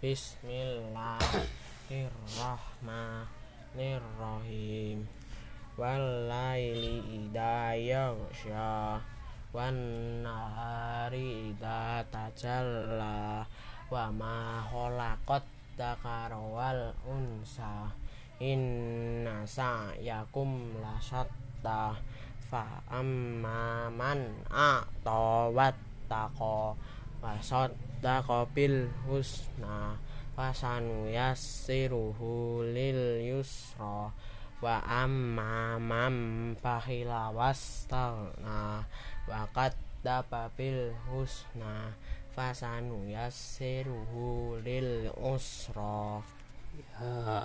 Bismillahirrahmanirrahim. Walaili idha yaghsha Wan nahari idha tajalla Wa ma khalaqat dzakara wal unsa Inna sa'yakum lasyatta Fa amma man a'ta wattaqa wasot dakopil husna wasanu yassiruhu lil yusra wa amma mam fahila wastagna wa qaddaba bil husna fasanu yassiruhu lil usra. Ya.